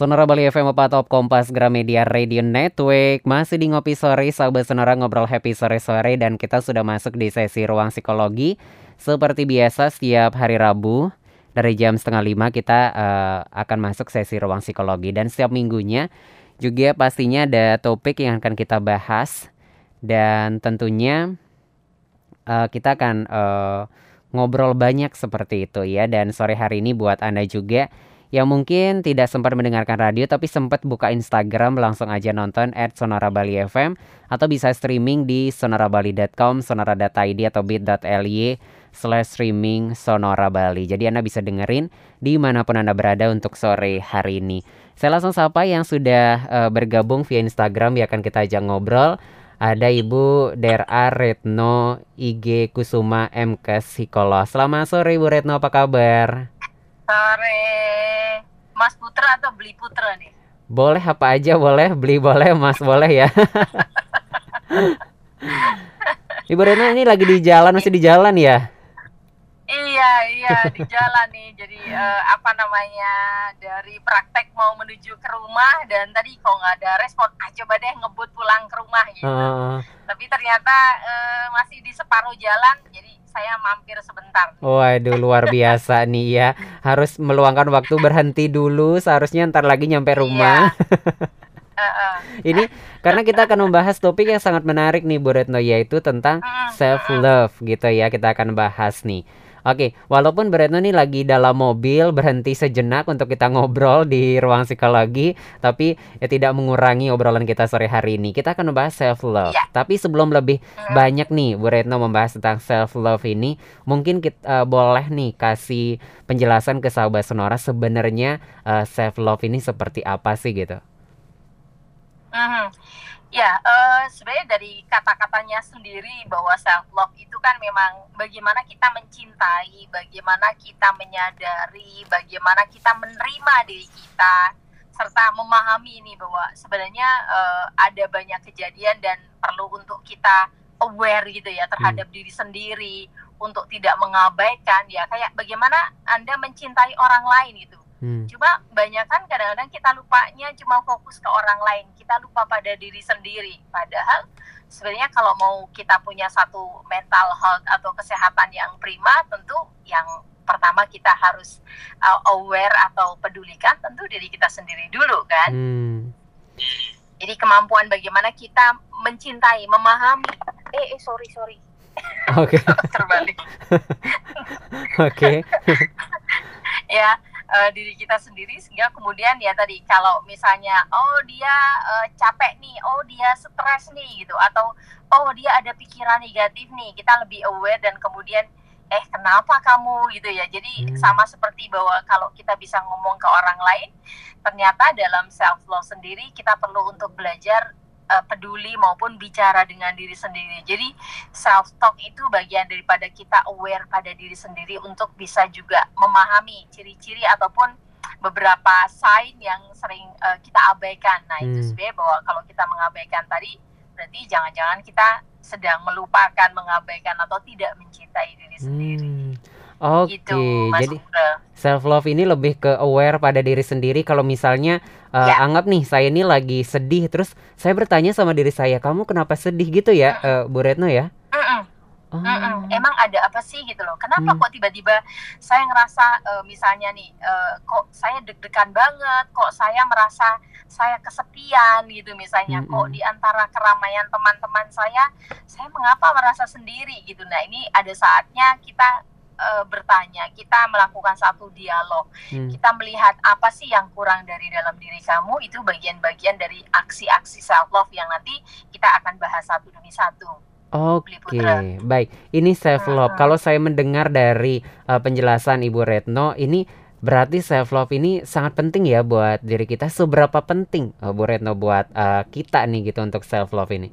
Sonora Bali FM apa Top Kompas Gramedia Radio Network. Masih di Ngopi Sore, sahabat Sonora ngobrol happy sore-sore Dan kita sudah masuk di sesi Ruang Psikologi. Seperti biasa setiap hari Rabu Dari jam setengah lima kita uh, akan masuk sesi Ruang Psikologi. Dan setiap minggunya juga pastinya ada topik yang akan kita bahas. Dan tentunya uh, kita akan uh, ngobrol banyak seperti itu ya. Dan sore hari ini buat Anda juga yang mungkin tidak sempat mendengarkan radio tapi sempat buka Instagram langsung aja nonton at Sonora Bali FM atau bisa streaming di sonorabali.com, sonora.id atau bit.ly slash streaming Sonora Bali. Jadi Anda bisa dengerin di mana pun Anda berada untuk sore hari ini. Saya langsung sapa yang sudah uh, bergabung via Instagram ya akan kita ajak ngobrol. Ada Ibu Dera Retno IG Kusuma MK Psikolog. Selamat sore Ibu Retno, apa kabar? Sore. Mas Putra atau beli Putra nih? Boleh apa aja boleh, beli boleh, Mas boleh ya. Ibu Rena ini lagi di jalan, masih di jalan ya? Iya, iya di jalan nih. Jadi uh, apa namanya dari praktek mau menuju ke rumah dan tadi kok nggak ada respon, ah coba deh ngebut pulang ke rumah gitu. Uh. Tapi ternyata uh, masih di separuh jalan, jadi saya mampir sebentar. Waduh luar biasa nih ya. Harus meluangkan waktu berhenti dulu. Seharusnya ntar lagi nyampe iya. rumah. Iya. Ini karena kita akan membahas topik yang sangat menarik nih Bu Retno yaitu tentang self love gitu ya. Kita akan bahas nih. Oke, walaupun Beretno ini lagi dalam mobil berhenti sejenak untuk kita ngobrol di ruang psikologi, tapi ya tidak mengurangi obrolan kita sore hari ini. Kita akan membahas self love. Ya. Tapi sebelum lebih hmm. banyak nih Bu Retno membahas tentang self love ini, mungkin kita uh, boleh nih kasih penjelasan ke sahabat Sonora sebenarnya uh, self love ini seperti apa sih gitu. Uh Ya, uh, sebenarnya dari kata-katanya sendiri bahwa self love itu kan memang bagaimana kita mencintai, bagaimana kita menyadari, bagaimana kita menerima diri kita, serta memahami ini bahwa sebenarnya uh, ada banyak kejadian dan perlu untuk kita aware gitu ya terhadap hmm. diri sendiri, untuk tidak mengabaikan ya kayak bagaimana anda mencintai orang lain gitu Hmm. Cuma banyak kan kadang-kadang kita lupanya cuma fokus ke orang lain, kita lupa pada diri sendiri. Padahal sebenarnya kalau mau kita punya satu mental health atau kesehatan yang prima, tentu yang pertama kita harus uh, aware atau pedulikan tentu diri kita sendiri dulu kan. Hmm. Jadi kemampuan bagaimana kita mencintai, memahami. Eh, eh sorry sorry. Oke. Okay. Terbalik. Oke. ya uh, diri kita sendiri sehingga kemudian ya tadi kalau misalnya oh dia uh, capek nih, oh dia stres nih gitu atau oh dia ada pikiran negatif nih, kita lebih aware dan kemudian eh kenapa kamu gitu ya. Jadi hmm. sama seperti bahwa kalau kita bisa ngomong ke orang lain, ternyata dalam self love sendiri kita perlu untuk belajar uh, peduli maupun bicara dengan diri sendiri. Jadi self talk itu bagian daripada kita aware pada diri sendiri untuk bisa juga memahami ciri-ciri ataupun beberapa sign yang sering uh, kita abaikan. Nah, hmm. itu sebenarnya bahwa kalau kita mengabaikan tadi berarti jangan-jangan kita sedang melupakan, mengabaikan atau tidak mencintai diri sendiri. Hmm. Oke, okay. gitu, jadi self love ini lebih ke aware pada diri sendiri. Kalau misalnya uh, ya. anggap nih saya ini lagi sedih, terus saya bertanya sama diri saya, kamu kenapa sedih gitu ya, uh, Bu Retno ya? Oh. Mm-mm. Emang ada apa sih gitu loh? Kenapa hmm. kok tiba-tiba saya ngerasa uh, misalnya nih, uh, kok saya deg-degan banget, kok saya merasa saya kesepian gitu misalnya, hmm. kok di antara keramaian teman-teman saya, saya mengapa merasa sendiri gitu. Nah ini ada saatnya kita uh, bertanya, kita melakukan satu dialog, hmm. kita melihat apa sih yang kurang dari dalam diri kamu itu bagian-bagian dari aksi-aksi self love yang nanti kita akan bahas satu demi satu. Oke, okay. baik. Ini self love. Hmm. Kalau saya mendengar dari uh, penjelasan Ibu Retno, ini berarti self love ini sangat penting ya buat diri kita. Seberapa penting, uh, Bu Retno, buat uh, kita nih gitu untuk self love ini?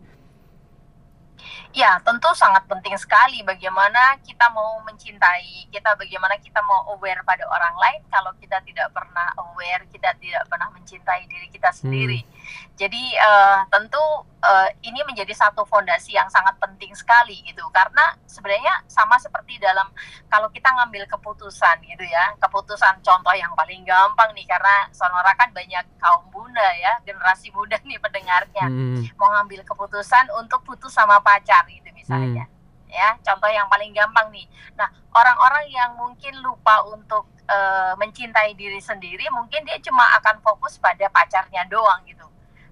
Ya, tentu sangat penting sekali bagaimana kita mau mencintai, kita bagaimana kita mau aware pada orang lain kalau kita tidak pernah aware, kita tidak pernah mencintai diri kita sendiri. Hmm. Jadi uh, tentu uh, ini menjadi satu fondasi yang sangat penting sekali gitu. Karena sebenarnya sama seperti dalam kalau kita ngambil keputusan gitu ya. Keputusan contoh yang paling gampang nih karena sonora kan banyak kaum bunda ya generasi muda nih pendengarnya. Hmm. mau ngambil keputusan untuk putus sama pacar gitu misalnya. Hmm. ya contoh yang paling gampang nih. Nah orang-orang yang mungkin lupa untuk uh, mencintai diri sendiri mungkin dia cuma akan fokus pada pacarnya doang gitu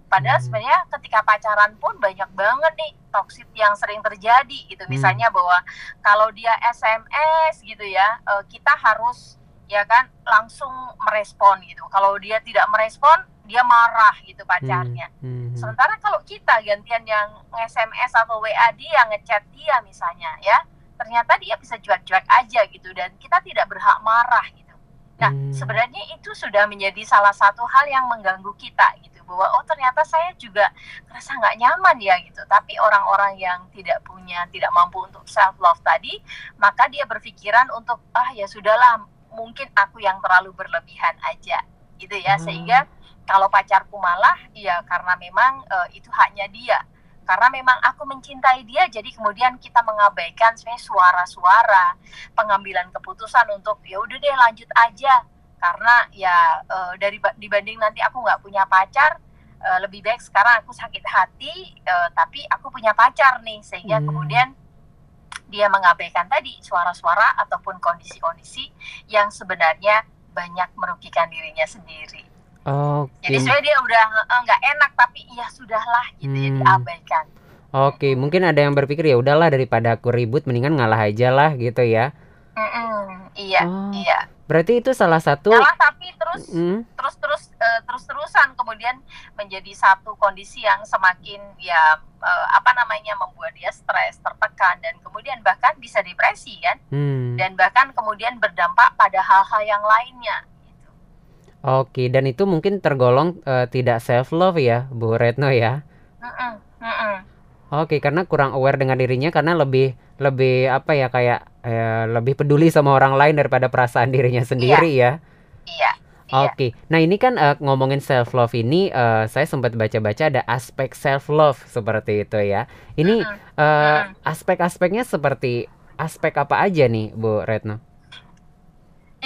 Padahal hmm. sebenarnya ketika pacaran pun banyak banget nih toksik yang sering terjadi gitu. Hmm. Misalnya bahwa kalau dia SMS gitu ya, eh, kita harus ya kan langsung merespon gitu. Kalau dia tidak merespon, dia marah gitu pacarnya. Hmm. Hmm. Sementara kalau kita gantian yang SMS atau WA dia, ngechat dia misalnya ya, ternyata dia bisa cuek-cuek aja gitu dan kita tidak berhak marah gitu. Nah, hmm. sebenarnya itu sudah menjadi salah satu hal yang mengganggu kita gitu bahwa oh ternyata saya juga merasa nggak nyaman ya gitu. Tapi orang-orang yang tidak punya tidak mampu untuk self love tadi maka dia berpikiran untuk ah ya sudahlah mungkin aku yang terlalu berlebihan aja gitu ya. Hmm. sehingga kalau pacarku malah ya karena memang uh, itu haknya dia. Karena memang aku mencintai dia jadi kemudian kita mengabaikan sebenarnya suara-suara pengambilan keputusan untuk ya udah deh lanjut aja karena ya uh, dari dibanding nanti aku nggak punya pacar uh, lebih baik sekarang aku sakit hati uh, tapi aku punya pacar nih sehingga hmm. kemudian dia mengabaikan tadi suara-suara ataupun kondisi-kondisi yang sebenarnya banyak merugikan dirinya sendiri. Okay. Jadi sebenarnya dia udah nggak uh, enak tapi ya sudahlah gitu ya, hmm. ya diabaikan. Oke, okay. mungkin ada yang berpikir ya udahlah daripada aku ribut mendingan ngalah aja lah gitu ya. Mm -mm, iya, oh. iya. Berarti itu salah satu Salah tapi terus hmm. terus terus uh, terus terusan kemudian menjadi satu kondisi yang semakin ya uh, apa namanya membuat dia stres, tertekan dan kemudian bahkan bisa depresi kan. Hmm. Dan bahkan kemudian berdampak pada hal-hal yang lainnya gitu. Oke, dan itu mungkin tergolong uh, tidak self love ya, Bu Retno ya. Mm -mm, mm -mm. Oke, karena kurang aware dengan dirinya karena lebih lebih apa ya kayak eh, lebih peduli sama orang lain daripada perasaan dirinya sendiri iya. ya. Iya. Oke, okay. nah ini kan uh, ngomongin self love ini, uh, saya sempat baca-baca ada aspek self love seperti itu ya. Ini uh, aspek-aspeknya seperti aspek apa aja nih, Bu Retno?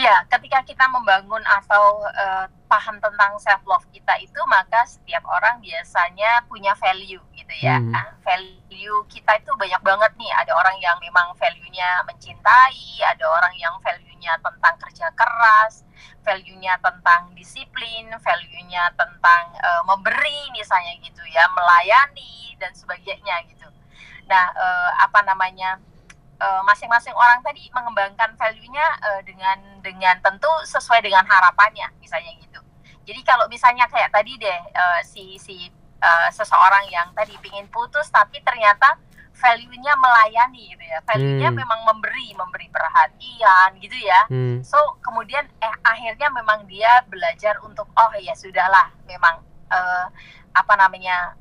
Iya, ketika kita membangun atau uh, paham tentang self love kita itu, maka setiap orang biasanya punya value gitu ya. Hmm. Nah, value kita itu banyak banget nih. Ada orang yang memang value-nya mencintai, ada orang yang value-nya tentang kerja keras, value-nya tentang disiplin, value-nya tentang uh, memberi misalnya gitu ya, melayani dan sebagainya gitu. Nah, uh, apa namanya? Eh, masing-masing uh, orang tadi mengembangkan value-nya uh, dengan dengan tentu sesuai dengan harapannya misalnya gitu. Jadi kalau misalnya kayak tadi deh uh, si si uh, seseorang yang tadi pingin putus tapi ternyata value-nya melayani gitu ya. Value-nya hmm. memang memberi, memberi perhatian gitu ya. Hmm. So kemudian eh akhirnya memang dia belajar untuk oh ya sudahlah memang uh, apa namanya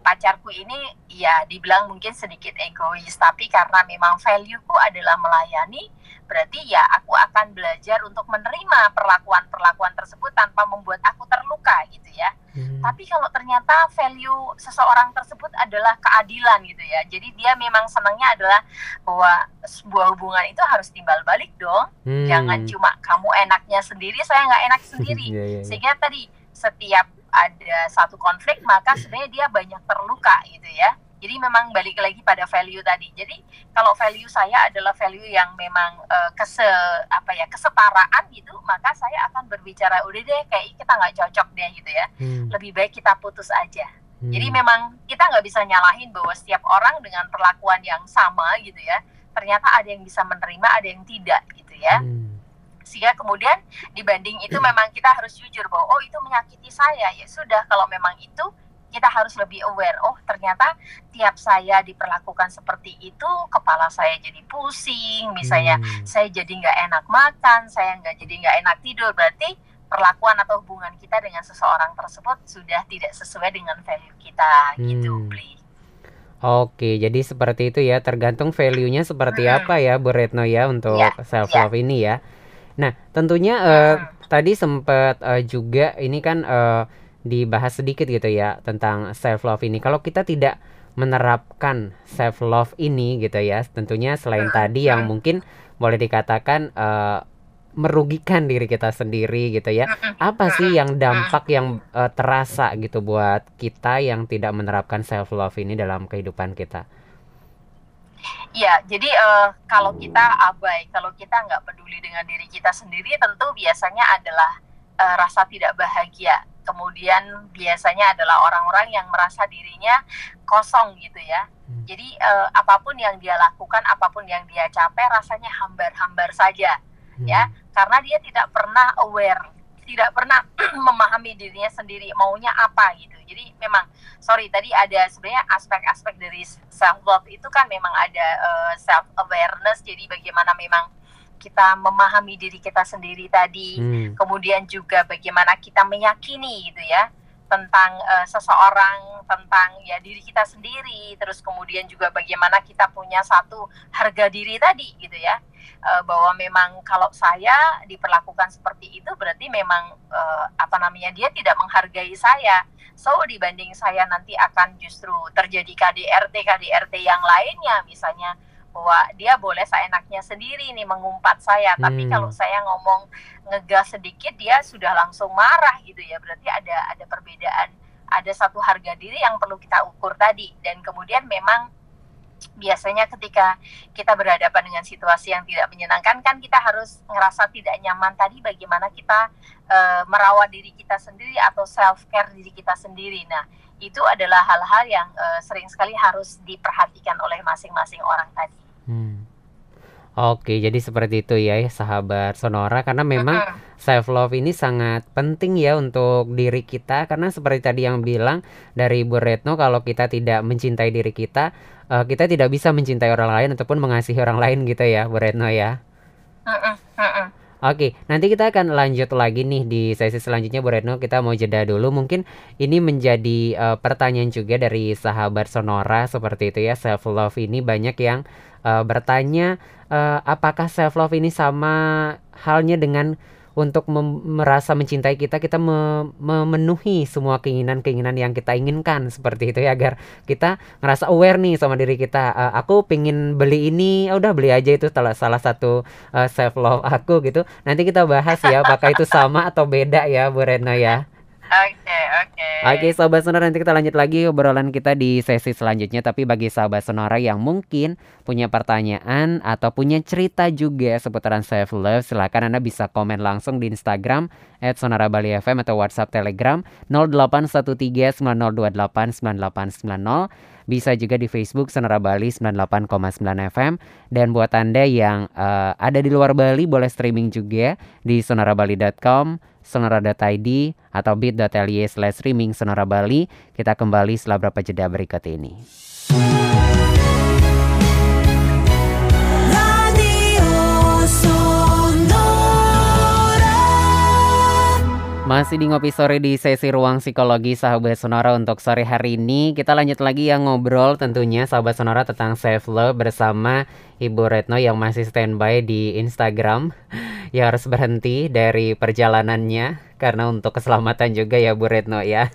pacarku ini ya dibilang mungkin sedikit egois tapi karena memang valueku adalah melayani berarti ya aku akan belajar untuk menerima perlakuan-perlakuan tersebut tanpa membuat aku terluka gitu ya hmm. tapi kalau ternyata value seseorang tersebut adalah keadilan gitu ya jadi dia memang senangnya adalah bahwa sebuah hubungan itu harus timbal balik dong hmm. jangan cuma kamu enaknya sendiri saya nggak enak sendiri yeah, yeah, yeah. sehingga tadi setiap ada satu konflik maka sebenarnya dia banyak terluka gitu ya. Jadi memang balik lagi pada value tadi. Jadi kalau value saya adalah value yang memang uh, kese apa ya kesetaraan gitu maka saya akan berbicara udah deh kayak kita nggak cocok deh gitu ya. Hmm. lebih baik kita putus aja. Hmm. jadi memang kita nggak bisa nyalahin bahwa setiap orang dengan perlakuan yang sama gitu ya ternyata ada yang bisa menerima ada yang tidak gitu ya. Hmm sehingga kemudian dibanding itu memang kita harus jujur bahwa oh itu menyakiti saya ya sudah kalau memang itu kita harus lebih aware oh ternyata tiap saya diperlakukan seperti itu kepala saya jadi pusing misalnya hmm. saya jadi nggak enak makan saya nggak jadi nggak enak tidur berarti perlakuan atau hubungan kita dengan seseorang tersebut sudah tidak sesuai dengan value kita gitu, hmm. gitu Bli. Oke, jadi seperti itu ya, tergantung value-nya seperti hmm. apa ya, Bu Retno ya untuk ya, self love ya. ini ya. Nah, tentunya uh, tadi sempat uh, juga ini kan uh, dibahas sedikit gitu ya tentang self love ini. Kalau kita tidak menerapkan self love ini gitu ya, tentunya selain tadi yang mungkin boleh dikatakan uh, merugikan diri kita sendiri gitu ya. Apa sih yang dampak yang uh, terasa gitu buat kita yang tidak menerapkan self love ini dalam kehidupan kita? Ya, jadi uh, kalau kita abai, kalau kita nggak peduli dengan diri kita sendiri, tentu biasanya adalah uh, rasa tidak bahagia. Kemudian biasanya adalah orang-orang yang merasa dirinya kosong gitu ya. Hmm. Jadi uh, apa pun yang dia lakukan, apa pun yang dia capai, rasanya hambar-hambar saja, hmm. ya, karena dia tidak pernah aware tidak pernah memahami dirinya sendiri maunya apa gitu. Jadi memang sorry tadi ada sebenarnya aspek-aspek dari self love itu kan memang ada uh, eh, self awareness. Jadi bagaimana memang kita memahami diri kita sendiri tadi, hmm. kemudian juga bagaimana kita meyakini gitu ya tentang uh, seseorang, tentang ya diri kita sendiri, terus kemudian juga bagaimana kita punya satu harga diri tadi gitu ya uh, bahwa memang kalau saya diperlakukan seperti itu berarti memang uh, apa namanya dia tidak menghargai saya. So dibanding saya nanti akan justru terjadi KDRT KDRT yang lainnya misalnya bahwa dia boleh seenaknya sendiri nih mengumpat saya, hmm. tapi kalau saya ngomong ngegas sedikit dia sudah langsung marah gitu ya. Berarti ada ada perbedaan, ada satu harga diri yang perlu kita ukur tadi dan kemudian memang biasanya ketika kita berhadapan dengan situasi yang tidak menyenangkan kan kita harus ngerasa tidak nyaman tadi bagaimana kita e, merawat diri kita sendiri atau self care diri kita sendiri. Nah, itu adalah hal-hal yang e, sering sekali harus diperhatikan oleh masing-masing orang tadi. Oke, jadi seperti itu ya, sahabat Sonora karena memang self love ini sangat penting ya untuk diri kita. Karena seperti tadi yang bilang dari Bu Retno kalau kita tidak mencintai diri kita uh, kita tidak bisa mencintai orang lain ataupun mengasihi orang lain gitu ya, Bu Retno ya. Oke, nanti kita akan lanjut lagi nih di sesi selanjutnya Bu Retno. Kita mau jeda dulu. Mungkin ini menjadi uh, pertanyaan juga dari sahabat Sonora seperti itu ya. Self love ini banyak yang uh, bertanya uh, apakah self love ini sama halnya dengan untuk merasa mencintai kita kita me memenuhi semua keinginan-keinginan yang kita inginkan seperti itu ya agar kita ngerasa aware nih sama diri kita uh, aku pingin beli ini ya udah beli aja itu salah salah satu uh, self love aku gitu. Nanti kita bahas ya apakah itu sama atau beda ya Bu Reno ya Oke, oke. Oke, sahabat Sonora nanti kita lanjut lagi obrolan kita di sesi selanjutnya. Tapi bagi sahabat Sonora yang mungkin punya pertanyaan atau punya cerita juga seputaran self love, silakan Anda bisa komen langsung di Instagram @sonarabali_fm atau WhatsApp Telegram 081390289890. Bisa juga di Facebook Sonora Bali 98,9 FM dan buat Anda yang uh, ada di luar Bali boleh streaming juga di sonarabali.com sonora.id atau bit.ly slash streaming Sonora Bali. Kita kembali setelah beberapa jeda berikut ini. Masih di ngopi sore di sesi ruang psikologi sahabat sonora untuk sore hari ini. Kita lanjut lagi yang ngobrol tentunya sahabat sonora tentang self love bersama Ibu Retno yang masih standby di Instagram. Ya harus berhenti dari perjalanannya Karena untuk keselamatan juga ya Bu Retno ya.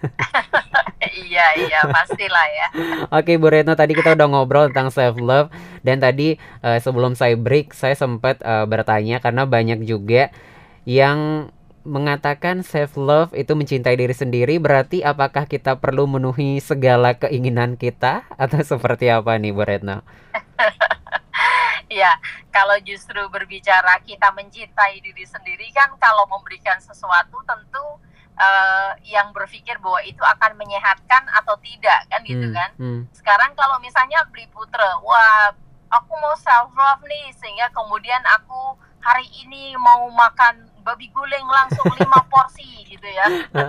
Iya iya pastilah ya. Oke Bu Retno tadi kita udah ngobrol tentang self love Dan tadi uh, sebelum saya break saya sempat uh, bertanya karena banyak juga yang mengatakan self love itu mencintai diri sendiri berarti apakah kita perlu memenuhi segala keinginan kita atau seperti apa nih Bu Retno? ya, kalau justru berbicara kita mencintai diri sendiri kan kalau memberikan sesuatu tentu uh, yang berpikir bahwa itu akan menyehatkan atau tidak kan gitu hmm, kan. Hmm. Sekarang kalau misalnya beli putra, wah aku mau self love nih sehingga kemudian aku hari ini mau makan babi guling langsung lima porsi gitu ya.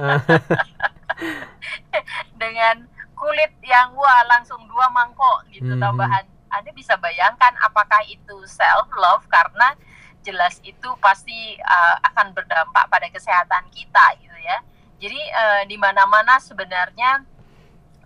Dengan kulit yang wah langsung dua mangkok gitu hmm. tambahan. Anda bisa bayangkan apakah itu self love karena jelas itu pasti uh, akan berdampak pada kesehatan kita gitu ya. Jadi uh, di mana-mana sebenarnya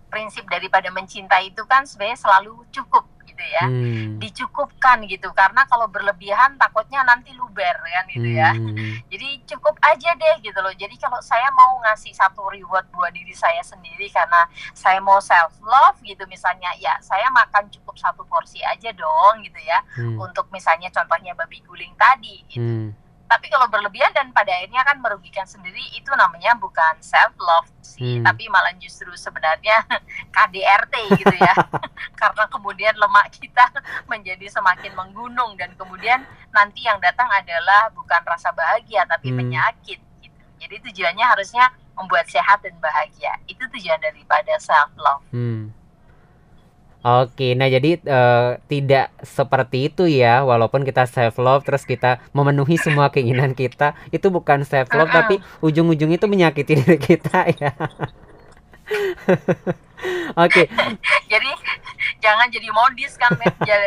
prinsip daripada mencintai itu kan sebenarnya selalu cukup gitu ya Hmm. dicukupkan gitu karena kalau berlebihan takutnya nanti luber kan gitu ya Hmm. jadi cukup aja deh gitu loh jadi kalau saya mau ngasih satu reward buat diri saya sendiri karena saya mau self love gitu misalnya ya saya makan cukup satu porsi aja dong gitu ya Hmm. untuk misalnya contohnya babi guling tadi gitu Hmm. Tapi kalau berlebihan dan pada akhirnya kan merugikan sendiri itu namanya bukan self love sih Hmm. tapi malah justru sebenarnya KDRT gitu ya karena kemudian lemak kita menjadi semakin menggunung dan kemudian nanti yang datang adalah bukan rasa bahagia tapi Hmm. penyakit gitu jadi tujuannya harusnya membuat sehat dan bahagia itu tujuan daripada self love Hmm. Oke, nah jadi eh, tidak seperti itu ya, walaupun kita self love terus kita memenuhi semua keinginan kita, itu bukan self love Mm-mm. tapi ujung-ujungnya itu menyakiti diri kita ya. Oke, jadi jangan jadi modis kan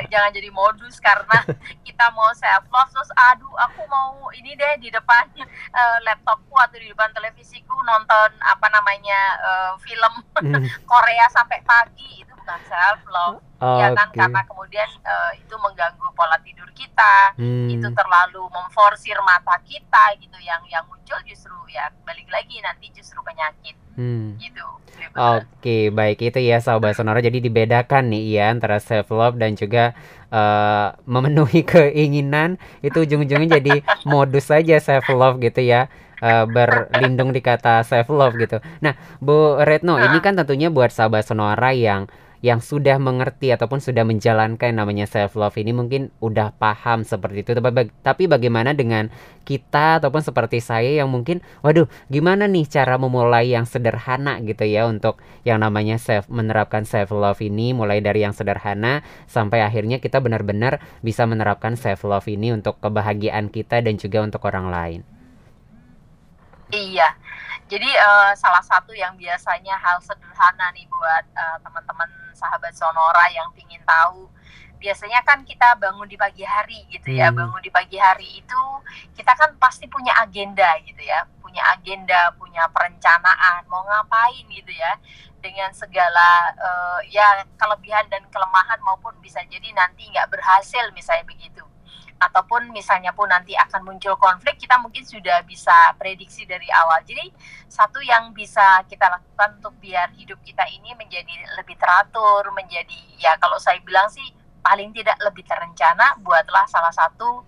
Jangan- jadi modus karena kita mau self love terus aduh aku mau ini deh di depan eh, laptopku atau di depan televisiku nonton apa namanya eh, film Hmm, Korea sampai pagi itu bukan self love ya kan karena kemudian eh, itu mengganggu pola tidur kita. Hmm, itu terlalu memforsir mata kita gitu. Yang yang muncul justru ya balik lagi nanti justru penyakit. Hmm. gitu Oke, baik. Itu ya sahabat sonora. Jadi dibedakan nih ya antara self love dan juga eh, memenuhi keinginan. Itu ujung-ujungnya jadi modus saja self love gitu ya. Eh, berlindung di kata self love gitu. Nah, Bu Retno, ini kan tentunya buat sahabat sonora yang yang sudah mengerti ataupun sudah menjalankan namanya self love ini mungkin udah paham seperti itu. Tapi bagaimana dengan kita ataupun seperti saya yang mungkin waduh gimana nih cara memulai yang sederhana gitu ya untuk yang namanya self menerapkan self love ini mulai dari yang sederhana sampai akhirnya kita benar-benar bisa menerapkan self love ini untuk kebahagiaan kita dan juga untuk orang lain. Iya, jadi eh, salah satu yang biasanya hal sederhana nih buat eh, teman-teman sahabat Sonora yang pingin tahu, biasanya kan kita bangun di pagi hari gitu ya, Hmm. bangun di pagi hari itu kita kan pasti punya agenda gitu ya, punya agenda, punya perencanaan, mau ngapain gitu ya, dengan segala eh, ya kelebihan dan kelemahan maupun bisa jadi nanti nggak berhasil misalnya begitu ataupun misalnya pun nanti akan muncul konflik kita mungkin sudah bisa prediksi dari awal. Jadi satu yang bisa kita lakukan untuk biar hidup kita ini menjadi lebih teratur menjadi ya kalau saya bilang sih paling tidak lebih terencana buatlah salah satu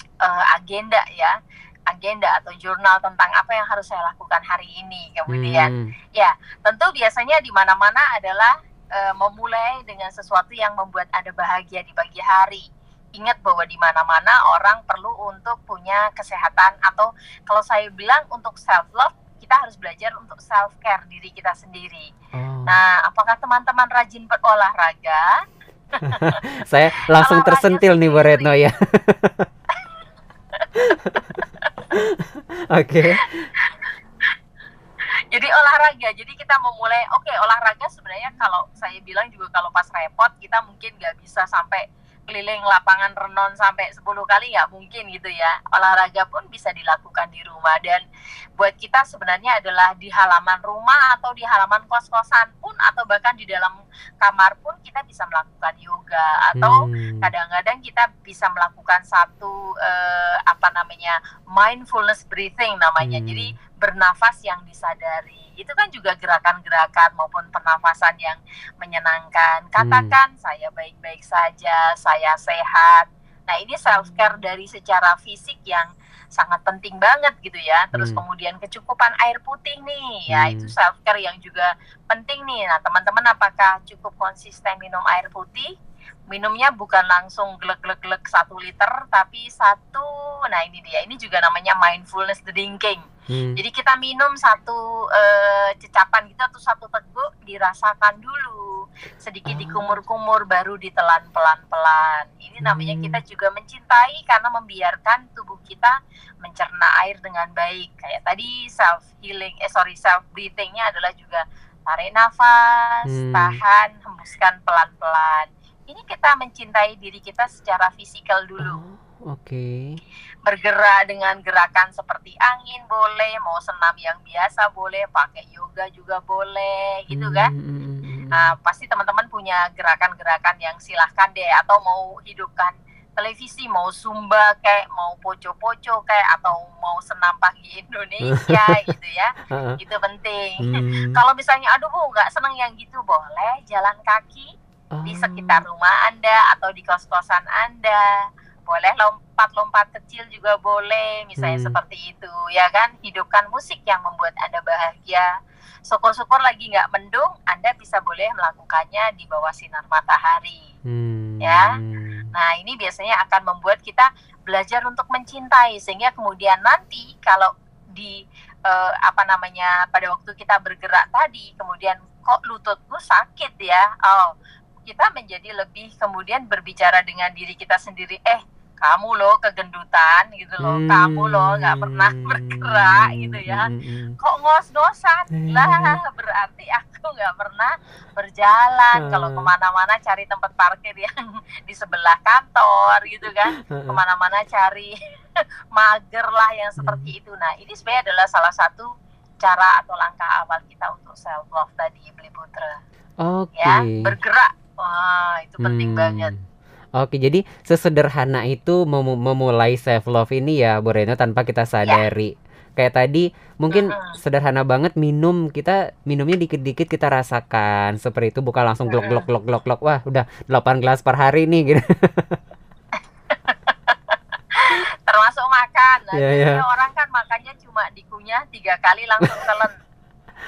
eh, agenda ya. Agenda atau jurnal tentang apa yang harus saya lakukan hari ini kemudian Hmm, tentu biasanya di mana-mana adalah eh, memulai dengan sesuatu yang membuat Anda bahagia di pagi hari. Ingat bahwa di mana-mana orang perlu untuk punya kesehatan atau kalau saya bilang untuk self love kita harus belajar untuk self care diri kita sendiri. oh. Nah, apakah teman-teman rajin berolahraga? Saya langsung Olahraga tersentil nih Bu. Retno ya. Oke. Jadi olahraga. Jadi kita memulai oke olahraga sebenarnya kalau saya bilang juga kalau pas repot kita mungkin nggak bisa sampai keliling lapangan renon sampai 10 kali nggak mungkin gitu ya. Olahraga pun bisa dilakukan di rumah. Dan buat kita sebenarnya adalah di halaman rumah atau di halaman kos-kosan pun atau bahkan di dalam kamar pun kita bisa melakukan yoga. Atau Hmm, kadang-kadang kita bisa melakukan satu eh, apa namanya mindfulness breathing namanya. Hmm. jadi bernafas yang disadari itu kan juga gerakan-gerakan maupun pernafasan yang menyenangkan. Katakan saya baik-baik saja saya sehat. Nah ini self care dari secara fisik yang sangat penting banget gitu ya. Terus Hmm. kemudian kecukupan air putih nih ya Hmm. itu self care yang juga penting nih. Nah teman-teman apakah cukup konsisten minum air putih? Minumnya bukan langsung glek-glek-glek satu liter tapi satu. Nah ini dia. Ini juga namanya mindfulness drinking hmm, jadi kita minum satu eh, cecapan gitu atau satu teguk dirasakan dulu sedikit Ah. dikumur-kumur baru ditelan pelan-pelan ini namanya Hmm. kita juga mencintai karena membiarkan tubuh kita mencerna air dengan baik kayak tadi self healing eh sorry self breathingnya adalah juga tarik nafas Hmm. tahan hembuskan pelan-pelan ini kita mencintai diri kita secara fisikal dulu Oh, Oke. Bergerak dengan gerakan seperti angin boleh, mau senam yang biasa boleh, pakai yoga juga boleh, gitu kan. Hmm, hmm, hmm. Nah, pasti teman-teman punya gerakan-gerakan yang silahkan deh atau mau hidupkan televisi mau Sumba kayak mau poco-poco kayak atau mau senam pagi Indonesia gitu ya itu penting hmm. kalau misalnya aduh bu nggak seneng yang gitu boleh jalan kaki oh. di sekitar rumah anda atau di kos-kosan anda boleh lompat-lompat kecil juga boleh misalnya hmm. seperti itu ya kan hidupkan musik yang membuat anda bahagia syukur-syukur lagi nggak mendung anda bisa boleh melakukannya di bawah sinar matahari hmm. ya Nah, ini biasanya akan membuat kita belajar untuk mencintai sehingga kemudian nanti kalau di uh, apa namanya pada waktu kita bergerak tadi kemudian kok lututku sakit ya. Oh, kita menjadi lebih kemudian berbicara dengan diri kita sendiri eh kamu loh kegendutan gitu loh. Hmm. kamu loh nggak pernah bergerak gitu ya. Hmm, hmm, hmm. kok ngos-ngosan? Lah berarti aku nggak pernah berjalan. Kalau ke mana-mana cari tempat parkir yang di sebelah kantor gitu kan. Ke mana-mana cari mager lah yang seperti itu. Nah ini sebenarnya adalah salah satu cara atau langkah awal kita untuk self love tadi beli putra. Okay. ya bergerak. Wah itu penting hmm. banget Oke, jadi sesederhana itu mem memulai self love ini ya, Bu Reno tanpa kita ya. sadari. Kayak tadi mungkin uh-huh. sederhana banget minum kita minumnya dikit-dikit kita rasakan seperti itu bukan langsung glok glok glok glok glok wah udah 8 gelas per hari nih gitu. Termasuk makan. Nah, yeah, yeah. orang kan makannya cuma dikunyah tiga kali langsung telan.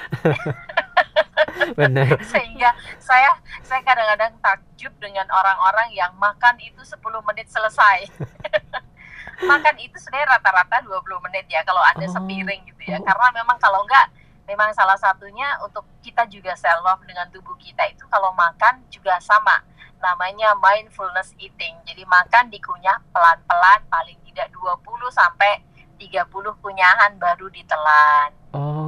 Benar. Sehingga saya saya kadang-kadang takjub dengan orang-orang yang makan itu 10 menit selesai. makan itu sebenarnya rata-rata 20 menit ya kalau Anda oh. sepiring gitu ya. Karena memang kalau enggak memang salah satunya untuk kita juga self love dengan tubuh kita itu kalau makan juga sama namanya mindfulness eating. Jadi makan dikunyah pelan-pelan paling tidak 20 sampai 30 kunyahan baru ditelan.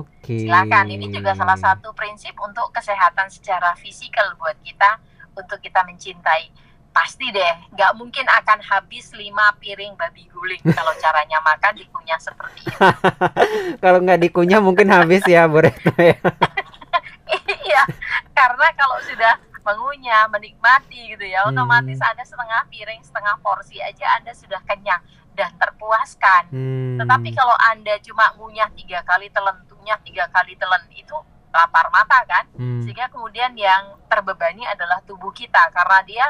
Oke. Okay. Silakan. Ini juga salah satu prinsip untuk kesehatan secara fisikal buat kita untuk kita mencintai. Pasti deh, nggak mungkin akan habis lima piring babi guling kalau caranya makan dikunyah seperti itu. kalau nggak dikunyah mungkin habis ya, Bu Retno ya. iya, karena kalau sudah mengunyah, menikmati gitu ya, otomatis hmm. Anda setengah piring, setengah porsi aja Anda sudah kenyang dan terpuaskan. Hmm. Tetapi kalau Anda cuma ngunyah tiga kali telan, ngunyah tiga kali telan itu lapar mata kan? Hmm. Sehingga kemudian yang terbebani adalah tubuh kita karena dia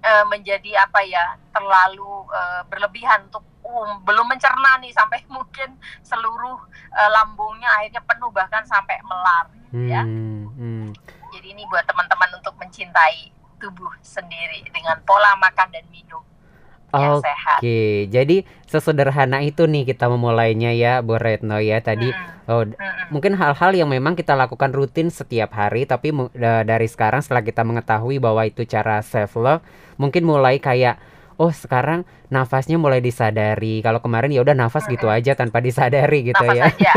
e, menjadi apa ya terlalu e, berlebihan untuk um, belum mencerna nih sampai mungkin seluruh e, lambungnya akhirnya penuh bahkan sampai melar gitu ya. Hmm. Hmm. Jadi ini buat teman-teman untuk mencintai tubuh sendiri dengan pola makan dan minum yang Oke, sehat. jadi sesederhana itu nih kita memulainya ya, Bu Retno ya. Tadi hmm. oh hmm. mungkin hal-hal yang memang kita lakukan rutin setiap hari, tapi dari sekarang setelah kita mengetahui bahwa itu cara self love, mungkin mulai kayak oh sekarang nafasnya mulai disadari. Kalau kemarin ya udah nafas gitu aja tanpa disadari gitu nafas ya. Aja.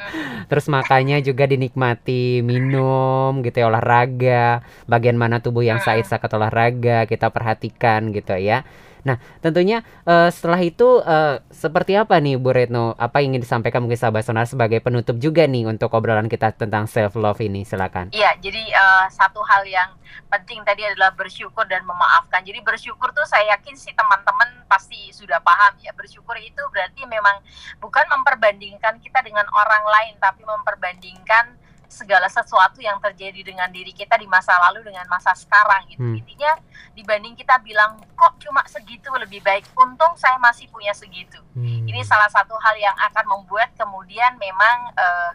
Terus makannya juga dinikmati, minum gitu ya olahraga, bagian mana tubuh yang said saat olahraga kita perhatikan gitu ya. Nah, tentunya uh, setelah itu uh, seperti apa nih Bu Retno? Apa yang ingin disampaikan mungkin sahabat sonar sebagai penutup juga nih untuk obrolan kita tentang self love ini? Silakan. Iya, jadi uh, satu hal yang penting tadi adalah bersyukur dan memaafkan. Jadi bersyukur tuh saya yakin sih teman-teman pasti sudah paham ya. Bersyukur itu berarti memang bukan memperbandingkan kita dengan orang lain, tapi memperbandingkan segala sesuatu yang terjadi dengan diri kita di masa lalu dengan masa sekarang gitu. Hmm. Intinya dibanding kita bilang kok cuma segitu lebih baik, untung saya masih punya segitu. Hmm. Ini salah satu hal yang akan membuat kemudian memang uh,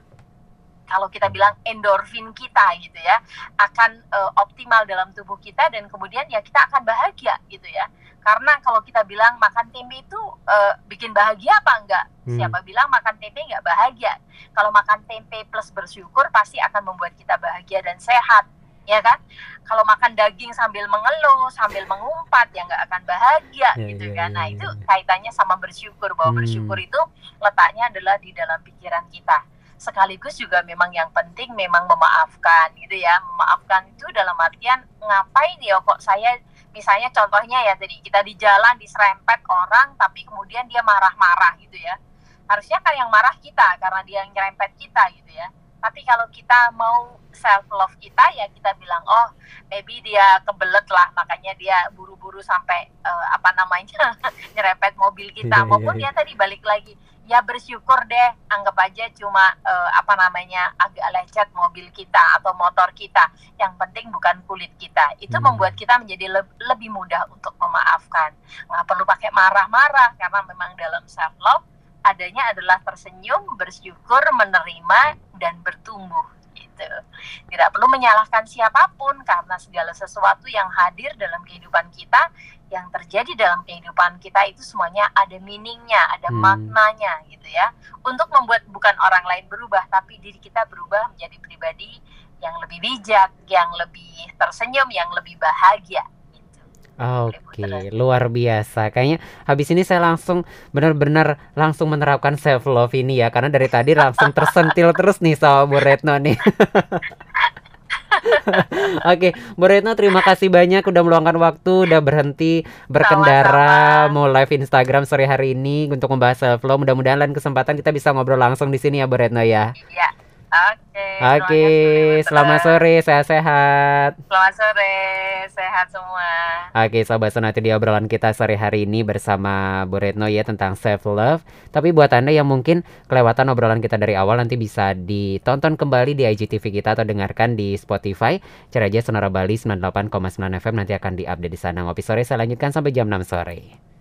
kalau kita bilang endorfin kita gitu ya akan uh, optimal dalam tubuh kita dan kemudian ya kita akan bahagia gitu ya karena kalau kita bilang makan tempe itu uh, bikin bahagia apa enggak? Hmm. Siapa bilang makan tempe enggak bahagia? Kalau makan tempe plus bersyukur pasti akan membuat kita bahagia dan sehat, ya kan? Kalau makan daging sambil mengeluh, sambil mengumpat, ya nggak akan bahagia, yeah, gitu yeah, kan? Nah yeah, itu ya. kaitannya sama bersyukur bahwa hmm. bersyukur itu letaknya adalah di dalam pikiran kita sekaligus juga memang yang penting memang memaafkan gitu ya memaafkan itu dalam artian ngapain ya kok saya misalnya contohnya ya tadi kita di jalan diserempet orang tapi kemudian dia marah-marah gitu ya. Harusnya kan yang marah kita karena dia yang nyerempet kita gitu ya. Tapi kalau kita mau self love kita ya kita bilang oh maybe dia kebelet lah makanya dia buru-buru sampai uh, apa namanya nyerepet mobil kita. Iya, iya, maupun iya. dia tadi balik lagi ya bersyukur deh. Anggap aja cuma uh, apa namanya agak lecet mobil kita atau motor kita. Yang penting bukan kulit kita. Itu Hmm. membuat kita menjadi leb- lebih mudah untuk memaafkan. Nggak perlu pakai marah-marah karena memang dalam self love adanya adalah tersenyum bersyukur menerima dan bertumbuh gitu tidak perlu menyalahkan siapa pun karena segala sesuatu yang hadir dalam kehidupan kita yang terjadi dalam kehidupan kita itu semuanya ada meaningnya, ada Hmm. maknanya gitu ya. Untuk membuat bukan orang lain berubah, tapi diri kita berubah menjadi pribadi yang lebih bijak, yang lebih tersenyum, yang lebih bahagia. Oke, luar biasa. Kayaknya habis ini saya langsung benar-benar langsung menerapkan self love ini ya, karena dari tadi langsung tersentil terus nih sama Bu Retno nih. Oke, Bu Retno terima kasih banyak udah meluangkan waktu, udah berhenti berkendara, Sama-sama. mau live Instagram sore hari ini untuk membahas self love. Mudah-mudahan lain kesempatan kita bisa ngobrol langsung di sini ya Bu Retno ya. Iya. Oke. kasih, selamat sore, sehat-sehat. Selamat sore, sehat semua. Oke, Sobat Sonati di obrolan kita sore hari ini bersama Bu Retno ya tentang self love. Tapi buat Anda yang mungkin kelewatan obrolan kita dari awal nanti bisa ditonton kembali di IGTV kita atau dengarkan di Spotify. Cari aja Sonora Bali 98,9 FM nanti akan diupdate di sana. Ngopi sore saya lanjutkan sampai jam 6 sore.